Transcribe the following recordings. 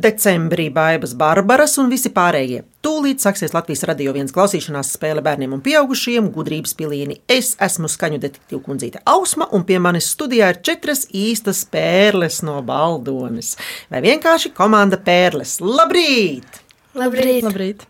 Labrīt, decembrī, Bābas, Barbaras un visi pārējie. Tūlīt sāksies Latvijas radio viens klausīšanās spēle bērniem un pieaugušiem, gudrības pilīni. Es esmu skaņu detektīva kundzīte Ausma, un pie manis studijā ir četras īstas pērles no baldones. Vai vienkārši komanda pērles. Labrīt! Labrīt! Labrīt.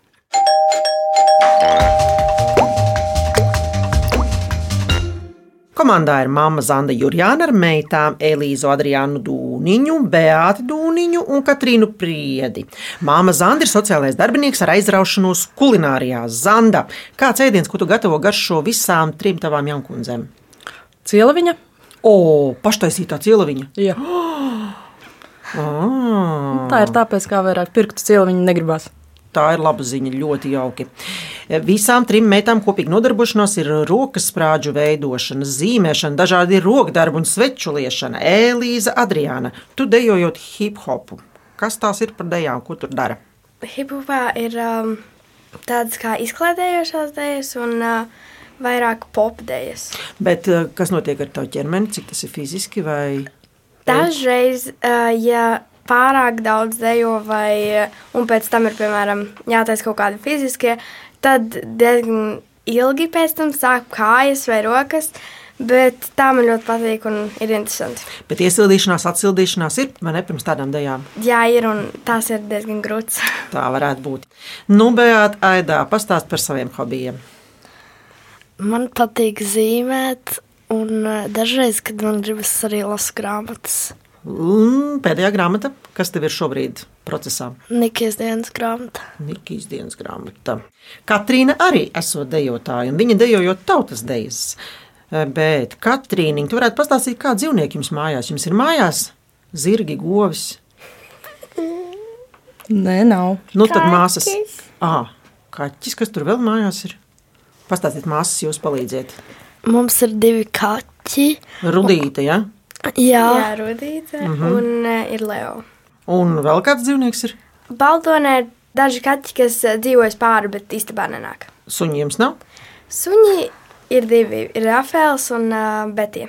Komandā ir mamma Zanda Jurjāna ar meitām Elīzu Adriānu Dūniņu, Beāti Dūniņu un Katrīnu Priedi. Māma Zanda ir sociālais darbinieks ar aizraušanos kulinārijā. Zanda, kāds ēdiens, ko tu gatavo garšo visām trim tavām jaunkundzēm? Cieliņa. O, paštaisītā cieliņa. Jā. Ah, Tā ir tāpēc, kā vairāk pirktu cieliņu negribas. Tā ir laba ziņa, ļoti jauki. Visām trim meitām kopīgi nodarbošanās ir rokas sprāģu veidošana, zīmēšana, dažādi rokdarbi un sveču liešana. Elīza Adriāna, tu dejojot hip hopu. Kas tās ir par dejām, ko tur dara? Hipopā ir um, tādas kā izklaidējošās dēļas un uh, vairāk popdēļas. Bet eh, kas notiek ar tavu ķermeni? Cik tas ir fiziski vai? Dažreiz, uh, ja pārāk daudz dejo, vai, uh, un pēc tam ir, piemēram, jātaisa kaut kādi fiziskie, tad diezgan ilgi pēc tam sāk kājas vai rokas. Bet tā man ļoti patīk un ir interesanti. Bet iesildīšanās, atsildīšanās ir vai ne pirms tādām dejām? Jā, ir un tās ir diezgan grūts. Tā varētu būt. Nu, Beat, Aidā, pastāst par saviem hobijiem. Man patīk zīmēt, un eh, dažreiz, kad man gribas arī lasīt grāmatas, Un pēdējā grāmata, kas tev ir šobrīd procesā? Nikijas dienas grāmata. Nikijas dienas grāmata. Katrīna arī esot dejotāja, un viņa dejojot tautas dejas. Bet, Katrīna, tu varētu pastāstīt, kāda dzīvnieka jums mājās? Jums ir mājās zirgi, govis. Nē, nav. Nu, tad māsas. Ah, kaķis, kas tur vēl mājās ir? Pastāstiet, māsas, jūs palīdziet. Mums ir divi kaķi. Rudīte, ja? Jā, Jā, Rudīte mm -hmm. un uh, ir Leo. Un vēl kāds dzīvnieks ir? Baldonē ir daži kaķi, kas uh, dzīvojas pāri, bet īstenībā nenāk. Suņi jums nav? Suņi ir divi. Ir Rafēls un uh, Betija.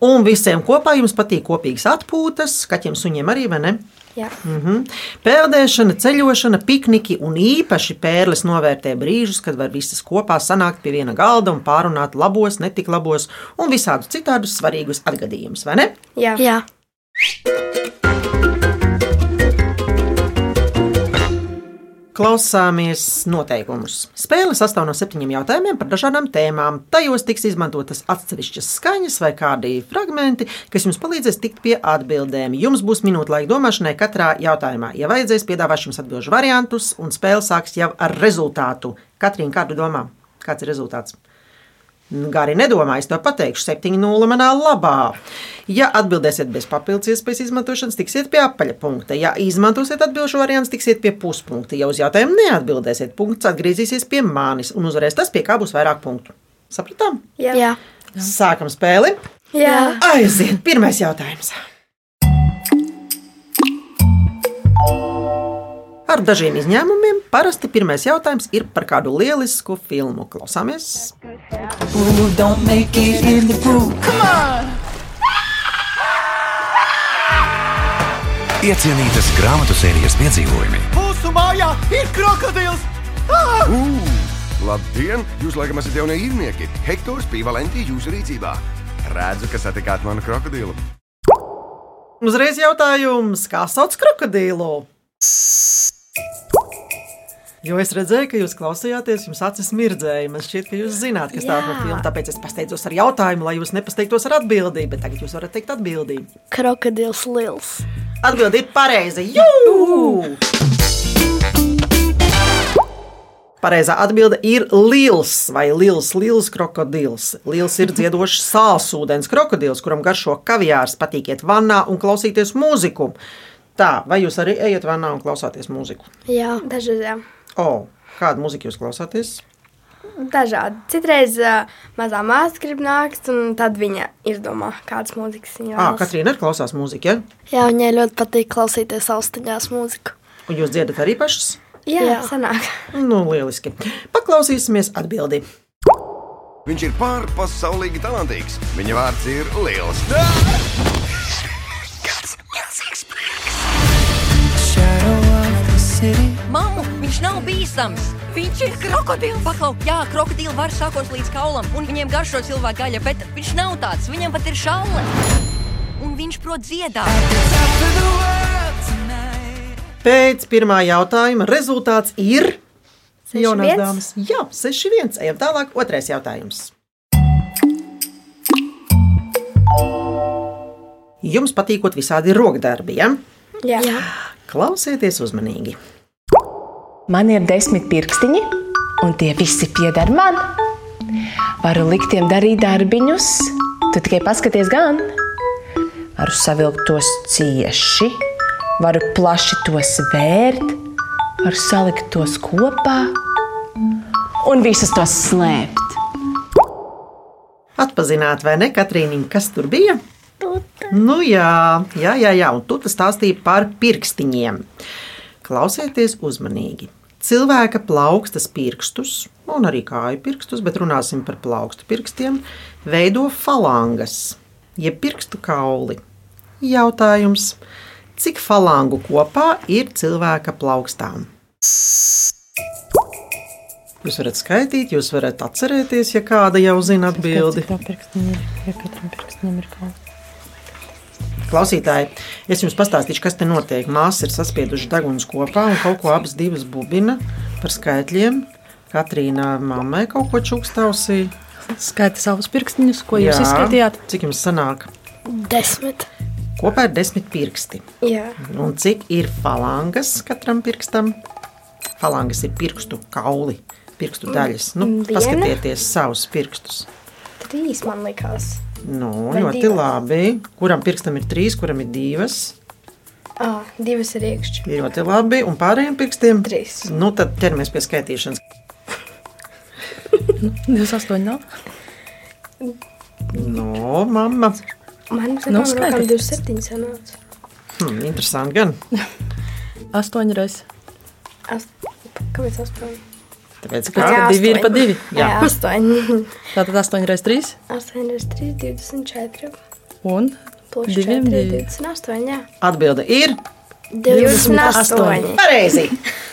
Un visiem kopā jums patīk kopīgas atpūtas, kaķiem, suņiem arī, vai ne? Jā. Mm -hmm. Peldēšana, ceļošana, pikniki un īpaši pērles novērtē brīžus, kad var visas kopā sanākt pie viena galda un pārunāt labos, netik labos un visādus citādus svarīgus atgadījumus, vai ne? Jā. jā. Klausāmies noteikumus. Spēle sastāv no septiņiem jautājumiem par dažādām tēmām. Tajos tiks izmantotas atsevišķas skaņas vai kādi fragmenti, kas jums palīdzēs tikt pie atbildēm. Jums būs minūte laika domāšanai katrā jautājumā. Ja vajadzēs, piedāvāšu jums atbildžu variantus, un spēle sāks jau ar rezultātu. Katrīna, kādu domā? Kāds ir rezultāts? Gari nedomā, es to pateikšu, 7-0 manā labā. Ja atbildēsiet bez papildus iespējas izmantošanas, tiksiet pie apaļa punkta. Ja izmantosiet atbildšu variantu, tiksiet pie puspunkta. Ja uz jautājumu neatbildēsiet, punkts atgriezīsies pie manis un uzvarēs tas, pie kā būs vairāk punktu. Sapratām? Jā. jā. Sākam spēli. Jā. Aiziet, pirmais jautājums. Ar dažiem izņēmumiem parasti pirmais jautājums ir par kādu lielisku filmu. Klausāmies! Iecienītas grāmatu sērijas piedzīvojumi, Mūsu mājā ir krokodils! Ah! Labdien! Jūs laikam esat jaunie īrnieki. Hektors Pīvalentī jūsu rīcībā. Redzu, ka satikāt manu krokodilu. Uzreiz jautājums, kā sauc krokodilu? Jo es redzēju, ka jūs klausījāties, jums acis mirdzēja. Man šķiet, ka jūs zināt, kas tā ir par filmu. Tāpēc es pasteidzos ar jautājumu, lai jūs nepasteigtos ar atbildību. Bet tagad jūs varat teikt atbildību. Krokodils liels. Atbildi ir pareiza. Jū! Pareizā atbilde ir liels vai liels, liels krokodils. Liels ir dziedošs sālsūdens krokodils, kuram garšo kaviārs, patīk iet vannā un klausīties mūziku. Tā, vai jūs arī ejat vannā un klausāties mūziku? Jā, Dažreiz jā. O, kādu mūziku jūs klausāties? Dažādi. Citreiz uh, mazā māsa grib nākt, un tad viņa izdomā, kādas mūzikas viņa Ah, vēlas. Katrīna arī klausās mūziku, ja? jā viņai ļoti patīk klausīties austiņās mūziku. Un jūs dziedat arī pašas? Jā, Jā. sanāk. Nu, lieliski. Paklausīsimies atbildi. Viņš ir pārpasaulīgi talantīgs. Viņa vārds ir Liels. Shine Mammu, viņš nav bīstams. Viņš ir krokodils. Paklau, jā, krokodili var sakot līdz kaulam, un viņiem garšo cilvēku gaļa, bet viņš nav tāds. Viņam pat ir šaule. Un viņš prot dziedāt. Pēc pirmā jautājuma rezultāts ir. Viens? dāmas. Jā, 6-1. Ejam tālāk. Otrais jautājums. Jums patīkot visādi rokdarbi, ja? Jā. Jā. Klausieties uzmanīgi. Man ir desmit pirkstiņi, un tie visi pieder man. Varu likt tiem darīt darbiņus, tu tikai paskaties gan. Varu savilkt tos cieši, varu plaši tos vērt, varu salikt tos kopā un visus tos slēpt. Atpazināt, vai ne, Katrīniņa, kas tur bija? Nu, jā, jā, jā, jā, un tu tas stāstīji par pirkstiņiem. Klausieties uzmanīgi. Cilvēka plaukstas pirkstus, un arī kāju pirkstus, bet runāsim par plaukstu pirkstiem, veido falangas, jeb pirkstu kauli. Jautājums, cik falangu kopā ir cilvēka plaukstām? Jūs varat skaitīt, jūs varat atcerēties, ja kāda jau zina atbildi. Klausītāji, es jums pastāstīšu, kas te notiek. Māsas ir saspiedušas deguns kopā un kaut ko abas divas bubina par skaitļiem. Katrīna mammai kaut ko čukstausī. Skaita savus pirkstiņus, ko jūs izskaitījāt. Cik jums sanāk? Desmit. Kopā ir desmit pirksti. Jā. Un cik ir falangas katram pirkstam? Falangas ir pirkstu kauli, pirkstu daļas. Nu, Viena? paskatieties savus pirkstus. Trīs man likās. Nu, Vai ļoti divas? labi. Kuram pirkstam ir trīs, kuram ir divas? Ah, divas ir iekšķi. Ļoti labi. Un pārējiem pirkstiem? Trīs. Nu, tad ķeramies pie skaitīšanas. 28 nav. No, mamma. Man Nu, nu, rokām 27 sanāca. Hmm, interesanti gan. 8 reizes. Ast... Kāpēc astoņi? Tāpēc, Pēc kā divi ir pa divi. Jā, jā astoņi. Tātad 8 reizes 3 Astoņi ir 3, 24. un Plus Diviem 4, divi. 28. Jā. atbilde ir 28. pareizi.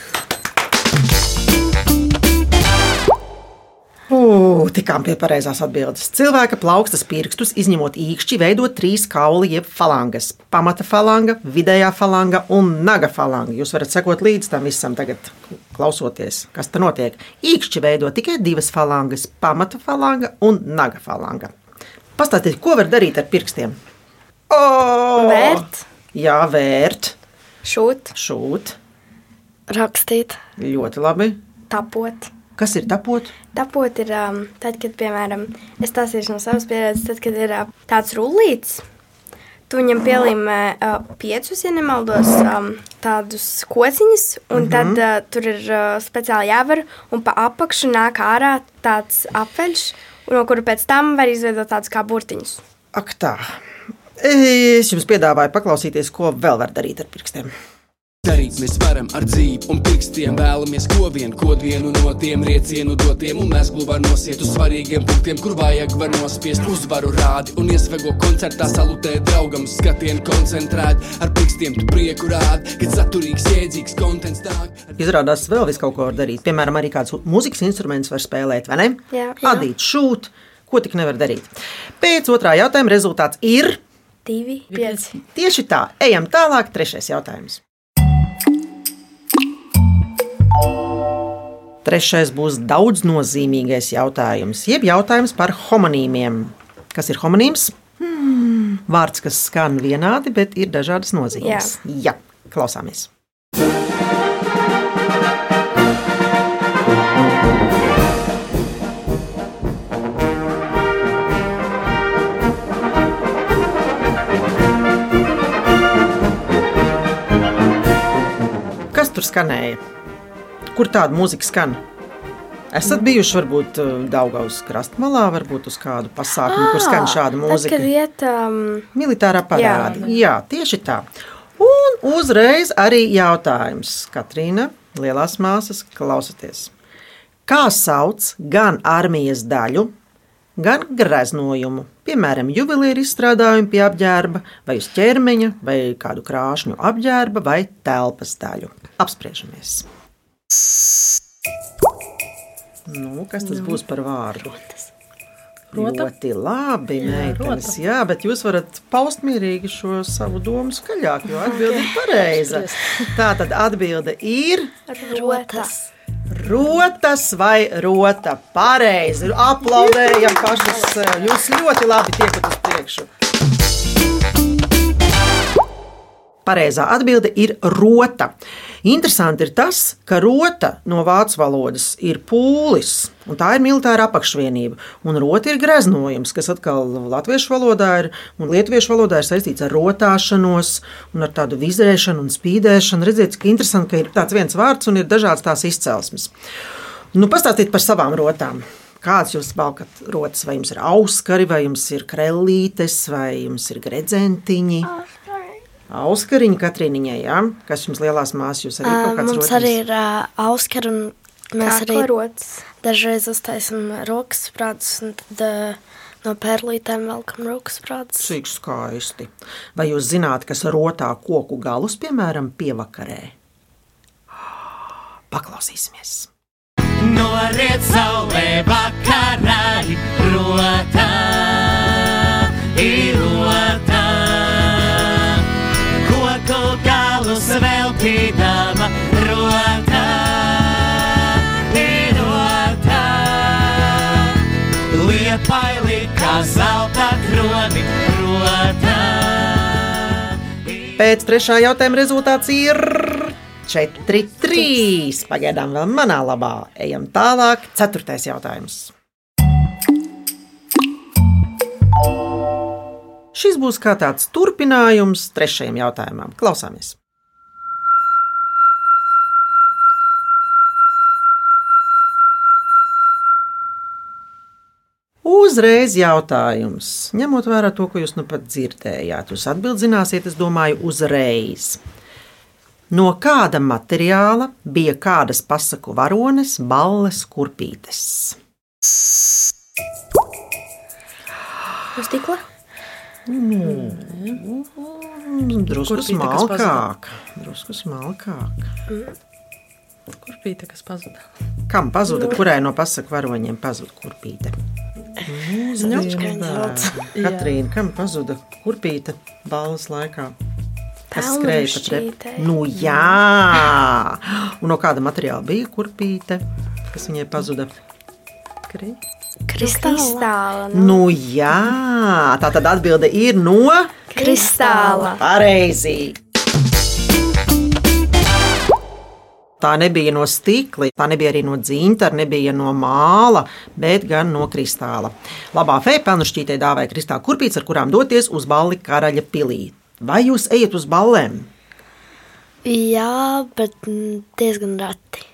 Uh, tikām pie pareizās atbildes. Cilvēka plaukstas pirkstus, izņemot īkšķi, veido trīs kauli, jeb falangas. Pamata falanga, vidējā falanga un naga falanga. Jūs varat sekot līdz tam visam, tagad klausoties, kas tur notiek. Īkšķi veido tikai divas falangas - pamata falanga un naga falanga. Pastāstiet, ko var darīt ar pirkstiem? Oh! Vērt. Jā, vērt, Šūt, šūt. Rakstīt. Ļoti labi. tapot. Kas ir tapot? Tapot ir um, tad, kad, piemēram, es stāstīšu no savas pieredzes, tad, kad ir uh, tāds rullīts. Tu viņam pielīmē uh, piecus, ja nemaldos, um, tādus kociņus, un mm -hmm. tad uh, tur ir uh, speciāli jāvar, un pa apakšu nāk ārā tāds apveļš, no kura pēc tam var izveidot tādus kā burtiņus. Ak, tā. Es jums piedāvāju paklausīties, ko vēl var darīt ar pirkstiem. Darīt mēs varam ar dzīvi un pirkstiem vēlamies ko vien, ko vienu no tiem riecienu dotiem un mēs glūvā nosiet uz svarīgiem punktiem, kur vajag var nospiest uzvaru rādi un iesvego koncertā salutē draugam skatienu koncentrēt ar pirkstiem tu prieku rādi, kad saturīgs, jēdzīgs kontents nāk. Izrādās, vēl vis kaut ko var darīt. Piemēram, arī kāds mūzikas instruments var spēlēt, vai ne? Jā. Adīt, šūt, ko tik nevar darīt. Pēc otrā jautājuma rezultāts ir Divi, pieci. tieši tā. Ejam tālāk, trešais jautājums. Trešais būs daudz nozīmīgais jautājums, jeb jautājums par homonīmiem. Kas ir homonīms? Hmm. Vārds, kas skan vienādi, bet ir dažādas nozīmes. Jā, Jā klausāmies. Kas tur skanēja? Kur tāda mūzika skan? Esat bijuši varbūt Daugaus krastmalā, varbūt uz kādu pasākumu, kur skan šāda Tad, mūzika. kad iet, um, Militārā parāda. Jā. Jā, tieši tā. Un uzreiz arī jautājums. Katrīna, lielās māsas, klausieties. Kā sauc gan armijas daļu, gan greznojumu? Piemēram, juvelieru izstrādājumu pie apģērba, vai uz ķermeņa, vai kādu krāšņu apģērba, vai telpas daļu. Apspriežamies. Nu, kas tas būs par vārdu? Rota? Ļoti labi, Jā, meitenes. rota. Jā, bet jūs varat paust mierīgi šo savu domu skaļāk, jo atbilde ir pareiza. Tā tad atbilde ir Rotas. rotas vai rota. Pareizi. Aplaudējam pašas. Jūs ļoti labi tiekat uz priekšu. Pareizā atbilde ir rota. Interesanti ir tas, ka rota no vācu valodas ir pūlis, un tā ir militāra apakšvienība. Un rota ir greznojums, kas atkal latviešu valodā ir, un lietuviešu valodā ir saistīts ar rotāšanos un ar tādu vizēšanu un spīdēšanu. Redziet, ka interesanti, ka ir tāds viens vārds un ir dažādas tās izcelsmes. Nu, pastāstiet par savām rotām. Kāds jūs valkat rotas? Vai jums ir auskari, vai jums ir krellītes, vai jums ir gredzentiņi? Auskariņi Katrīniņai, jā? kas jums lielās māsas, jūs arī kaut kāds Mums rotiņas? arī ir uh, auskar, un mēs arī Kaklarots. dažreiz uztaisam rokas sprādus, un tad uh, no pērlītēm velkam rokas sprādus. Cik skaisti. Vai jūs zināt, kas rotā koku galus, piemēram, pievakarē? Paklausīsimies! Noriet saulē vakarā, rotā, kā zelta kroni, rotā. Pēc trešā jautājuma rezultāts ir 4-3. Pagaidām vēl manā labā. Ejam tālāk. Ceturtais jautājums. Šis būs kā tāds turpinājums trešajam jautājumam. Klausāmies! Uzreiz jautājums. Ņemot vērā to, ko jūs nu pat dzirdējāt, jūs atbildēsiet, es domāju, uzreiz. No kāda materiāla bija kādas pasaku varones, balles, kurpītes? No stikla? Mm, drusku smalkāk. Drusku smalkāk. Kurpīte, kas pazuda? Kam pazuda? Kurai no pasaku varoņiem pazuda kurpīte? Ņemskaņas. Katrīna, kam pazuda kurpīte balvas laikā? Kas skrēja pa trepu? Nu, jā! Un no kāda materiāla bija kurpīte, kas viņai pazuda? Kristāla. Nu, jā! Tā tad atbilde ir no Kristāla. Pareizi! Tā nebija no stikla, tā nebija arī no dzinta, nebija no māla, bet gan no kristāla. Labā feja pelnušķītē dāvāja kristāla kurpītes, ar kurām doties uz balli karaļa pilī. Vai jūs ejat uz ballēm? Jā, bet diezgan reti.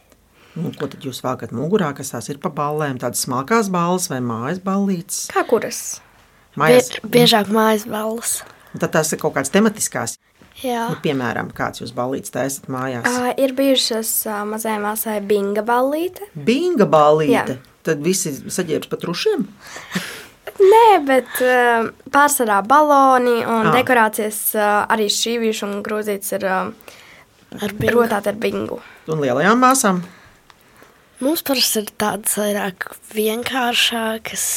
Nu, ko tad jūs vēlaties mugurā, kas tās ir pa ballēm? Tādas smalkās balles vai mājas ballītes? Kā kuras? Mājās, Bie, biežāk mājas balvas. Un tad tās ir kaut kādas tematiskās. Jā. Nu, piemēram, kāds jūs ballītes taisat mājās? Uh, ir bijušas uh, mazai māsai binga ballīte. Binga ballīte. Jā. Tad visi saģērbs pa trušiem. Nē, bet uh, pārsvarā baloni un Ah. dekorācijas uh, arī šīvīšu un grūzītes ir uh, Ar bingu. rotāti ar bingu. Un lielajām māsām. Mums parasti ir tādas vairāk vienkāršākas.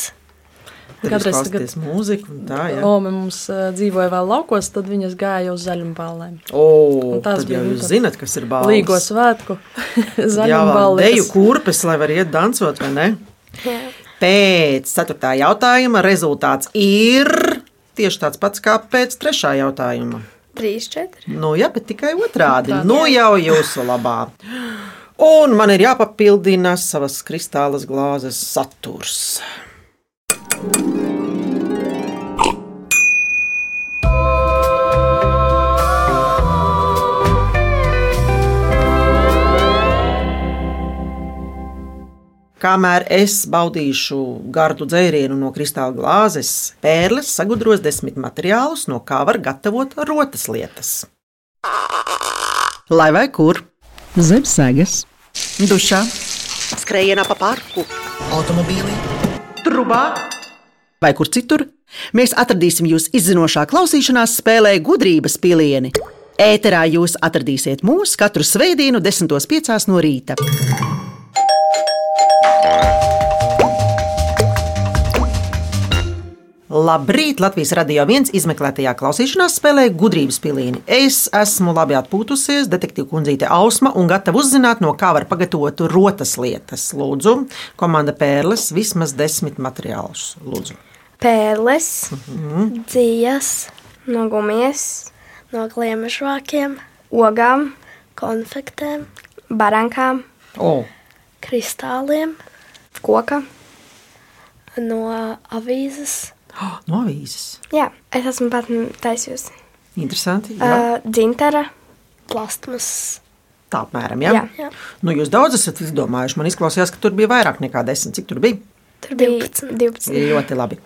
Kādreiz jūs tagad- mūziku un tā, jā. Ome mums uh, dzīvoja vēl laukos, tad viņas gāja uz zaļumu ballēm. O, tad jau jūs tādas zinat, kas ir balvas. Līgo svētku zaļumu vēl deju balles. kurpes, lai var iet dancot, vai ne? Jā. Pēc ceturtā jautājuma rezultāts ir tieši tāds pats kā pēc trešā jautājuma. Trīs, četri. Nu, jā, bet tikai otrādi. Otrādi. Nu, jau jūsu labā. Un man ir jāpapildina savas kristāla glāzes saturs. Kamēr es baudīšu gardu dzērienu no kristāla glāzes, pērles sagudros desmit materiālus, no kā var gatavot rotas lietas. Lai vai kur? Zem sēgas, dušā, skrējienā pa parku, automobīlī, trubā vai kur citur. Mēs atradīsim jūs izzinošā klausīšanās spēlē gudrības pilieni. Ēterā jūs atradīsiet mūs katru svētdienu, 10.5. no rīta. Labrīt! Latvijas radio viens izmeklētajā klausīšanās spēlē gudrības pilīni. Es esmu labi atpūtusies, detektīva kundzīte Ausma un gatava uzzināt, no kā var pagatavot rotas lietas. Lūdzu, komanda Pērles, vismaz desmit materiālus. Lūdzu. Pērles, Mhm. dzijas, no gumijas, no gliemežvākiem, ogām, konfektēm, barankām, O, kristāliem, koka. no avīzes, no avīzes. Jā, es esmu pat taisījusi. Interesanti. Jā. Uh, dzintara, plastmas. Tā apmēram. Jā. jā. Jā. Nu, jūs daudz esat izdomājuši. Man izklausījās, ka tur bija vairāk nekā desmit. Cik tur bija? Tur bija 12. Ļoti labi.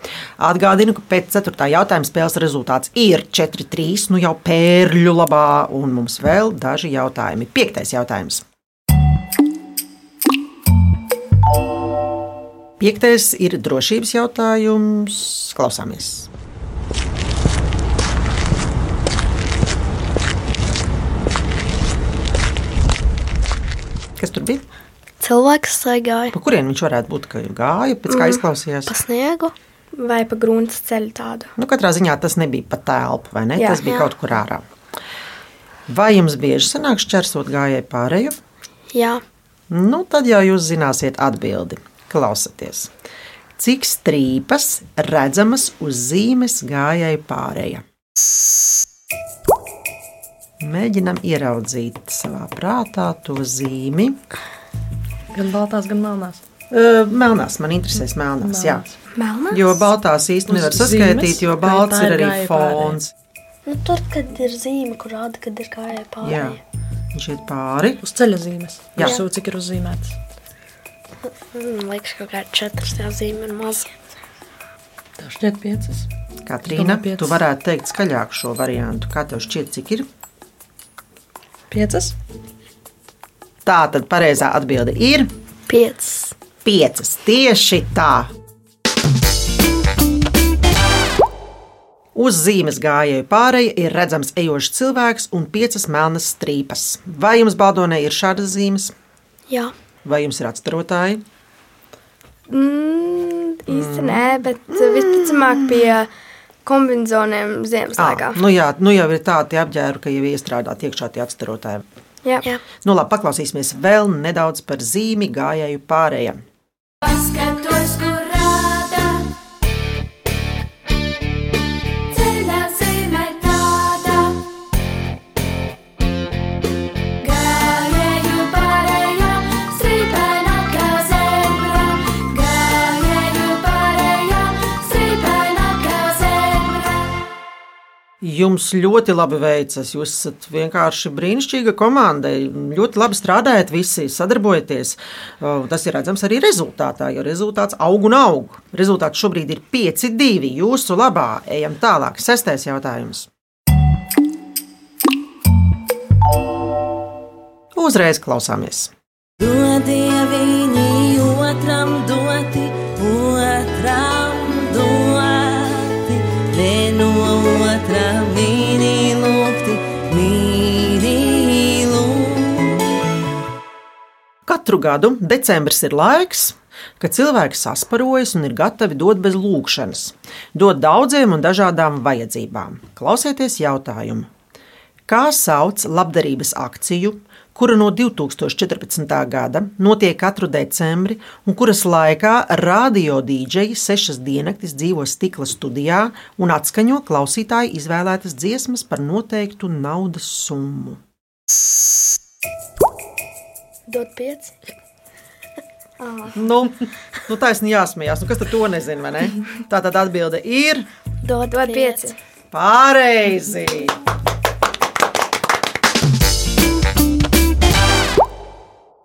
Atgādinu, ka pēc 4. jautājuma spēles rezultāts ir 4-3. Nu jau pērļu labā, un mums vēl daži jautājumi. Piektais jautājums. Piektais ir drošības jautājums. Klausāmies. Kas tur bija? Cilvēks staigāja Pa kurien viņš varētu būt? Gāja, pēc kā Mm. izklausījās. pa sniegu, vai pa grunts ceļu tādu. Nu, katrā ziņā tas nebija pa telpu, vai ne? Jā. tas bija Jā. kaut kur ārā. Vai jums bieži sanāk šķērsot gājēju pārēju? jā, Nu, tad jau jūs zināsiet atbildi. Klausieties, cik strīpas redzamas uz zīmes gājēju pārēja? Mēģinam ieraudzīt savā prātā to zīmi. Gan baltās, gan melnās. Melnās, man interesēs melnās. Jā. Melnās? Jo baltās īstenībā nevar saskaitīt, jo balts ir ir arī fons. nu, tur, kad ir zīme, kur rāda, kad ir gājēji pāri. Jā, viņš iet pāri. Uz ceļa zīmes. Jā. Jā, cik ir uzzīmēts. Man liekas, ka kaut kāda četras tā zīme ir maza. Tev šķiet piecas. Katrīna, piecas. tu varētu teikt skaļāk šo variantu. Kā tev šķiet, cik ir? Piecas? Tā tad pareizā atbilde ir Piecas. piecas. Tieši tā. Uz zīmes gājēju pārēja ir redzams ejošs cilvēks un piecas melnas strīpas. Vai jums baldonē ir šādas zīmes, Jā, vai jums ir atstarotāji? Mm, īsti nē, bet visticamāk pie kombinācijiem ziemas laikā. nu jā, nu jau ir tādi apģērbi, ka jau iestrādāti iekšā tie atstarotāji. Jā. jā. Nu, labi, paklausīsimies vēl nedaudz par zīmi gājēju pārējiem. Paskatos, Jums ļoti labi veicas. Jūs esat vienkārši brīnišķīga komanda. Ļoti labi strādājat, visi sadarbojaties. Tas ir redzams arī rezultātā, jo rezultāts aug un aug. Rezultāts šobrīd ir 5-2. Jūsu labā ejam tālāk. Sestais jautājums. Uzreiz klausāmies. Dodie viņi otram doti, Katru gadu decembris ir laiks, kad cilvēki sasparojas un ir gatavi dot bez lūkšanas, dot daudziem un dažādām vajadzībām. Klausieties jautājumu. Kā sauc labdarības akciju, kura no 2014. gada notiek katru decembri, un kuras laikā radio dīdžeji sešas diennaktis dzīvo stikla studijā un atskaņo klausītāju izvēlētas dziesmas par noteiktu naudas summu? Dod pieci. Nu, nu taisni jāsmējās. Nu, kas tad to nezina? vai Ne? Tā tad atbilde ir Dod, Dod pieci. pareizi.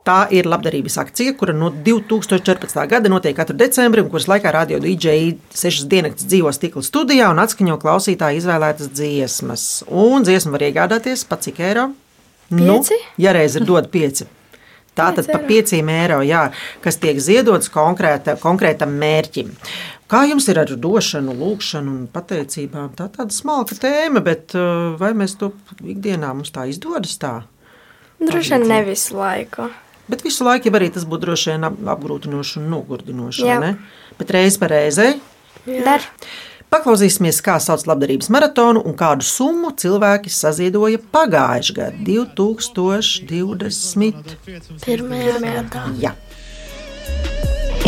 Tā ir labdarības akcija, kura no 2014. gada notiek katru decembrī, un kuras laikā radio DJ sešas dienas dzīvo stikla studijā un atskaņo klausītāju izvēlētas dziesmas. Un dziesmu var iegādāties pa cik eiro? Pieci? Nu, ja reiz ir dod pieci. Tātad par eiro. pieciem eiro, jā, kas tiek ziedots konkrēta, konkrētam mērķim. Kā jums ir ar došanu, lūgšanu un pateicībām? Tā ir tāda smalka tēma, bet uh, vai mēs to ikdienā mums tā izdodas? Tā? Droši vien ne visu laiku. Bet visu laiku arī tas būtu droši vien ap- apgrūtinoši un nogurdinoši. Bet reiz par reizei. Dar. Paklausīsimies, kā sauc labdarības maratonu un kādu summu cilvēki saziedoja pagājušajā gadā, 2020. Pirmajā gadā. Jā.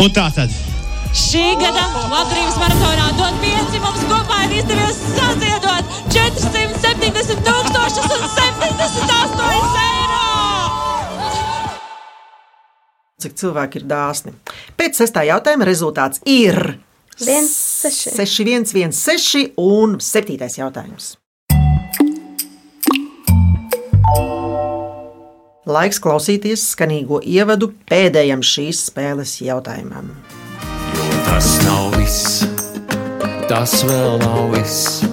Un tā tad. Šī gada labdarības maratonā dod pieci mums kopā ir izdevies saziedot 470 tūkstošus un 78 eiro! Cik cilvēki ir dāsni? Pēc sestā jautājuma rezultāts ir Viens, seši. 6, 1, 1, 6 un 7. jautājums. Laiks klausīties skanīgo ievadu pēdējam šīs spēles jautājumam. Tas nav viss, tas vēl nav viss.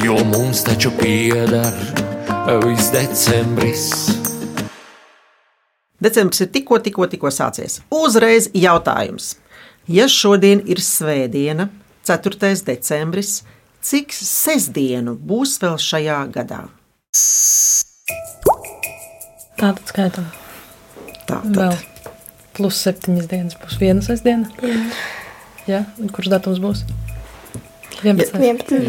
Jo mums taču pieder viss decembris. Decembris ir tikko, tikko, tikko sācies. Uzreiz jautājums. Ja šodien ir svētdiena, 4. decembris, cik sestdienu būs vēl šajā gadā? Tātad skaitām. Tā Vēl plus septiņas dienas būs viena sestdiena. Jā. Jā, un kurš datums būs? 11.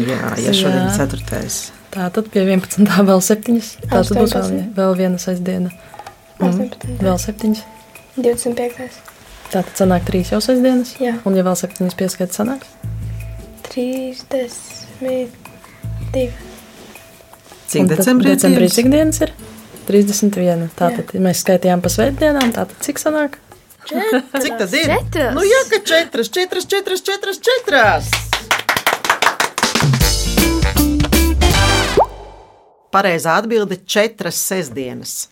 Jā, ja šodien ir 4. Tātad pie 11. vēl septiņas. Tātad būs vēl, 18. vēl viena sestdiena. Un 18. vēl septiņas. 25. Tātad sanāk trīs jau sestdienas. Jā. Un ja vēl septiņas pieskaita sanāk? 32. Cik Un tad decembrī decembrī dienas? cik dienas ir? 31. Tātad ja mēs skaitījām pa svētdienām. Tātad cik sanāk? Cik tad ir? Četras. Nu, jā, ka četras, četras, četras, četras, četras. Pareizā atbilde - četras sestdienas.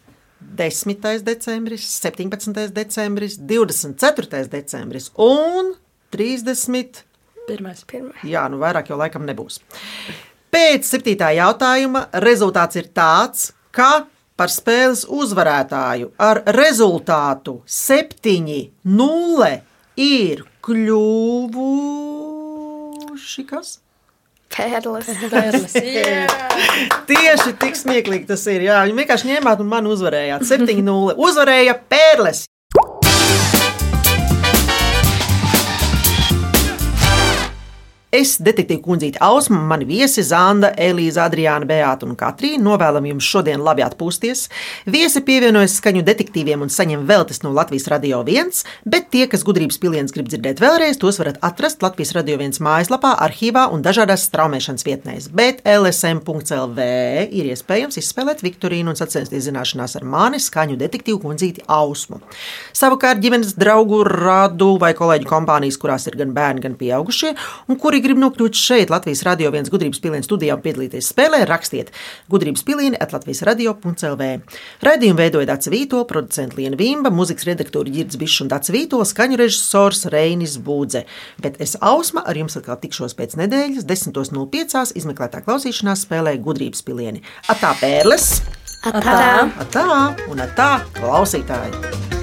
10. decembris, 17. decembris, 24. decembris un 30. Pirmais. Pirmais. Jā, nu vairāk jau laikam nebūs. Pēc septītā jautājuma rezultāts ir tāds, ka par spēles uzvarētāju ar rezultātu 7-0 ir kļuvuši kas? Pērles. Pērles, jā. Tieši tik smieklīgi tas ir. Jā, viņi vienkārši ņēmāt un man uzvarējāt. 7-0. Uzvarēja Pērles. Es, detektīva kundzīte Ausma, mani viesi Zanda, Elīza, Adriāna, Beāta un Katrīna novēlam jums šodien labi atpūsties. Viesi pievienojas skaņu detektīviem un saņem veltes no Latvijas Radio 1, bet tie, kas gudrības piliens grib dzirdēt vēlreiz, tos varat atrast Latvijas Radio 1 mājaslapā, arhīvā un dažādās straumēšanas vietnēs. Bet LSM.CLV ir iespējams izspēlēt Viktorīnu un sacensties zināšanās ar mani skaņu detektīvu kundzīti Ausmu. Savukārt ģimenes draugu radu vai kolēģu kompānijas, kurās ir gan bērni, gan pieaugušie, un kuri grib nokļūt šeit, Latvijas radio viens gudrības pilienas studijā un piedalīties spēlē, rakstiet gudrības pilieni at Latvijas radio.clv. Radījumu veidoja Dācis Vīto, producents Liena Vimba, mūzikas redaktori Girds Bišs un Dācis Vīto, skaņu režisors Reinis Būdze. Bet es Ausma ar jums atkal tikšos pēc nedēļas, 10.05. izmeklētā klausīšanās spēlē gudrības pilieni. Atā pērles! Atā. Atā un atā klausītāji!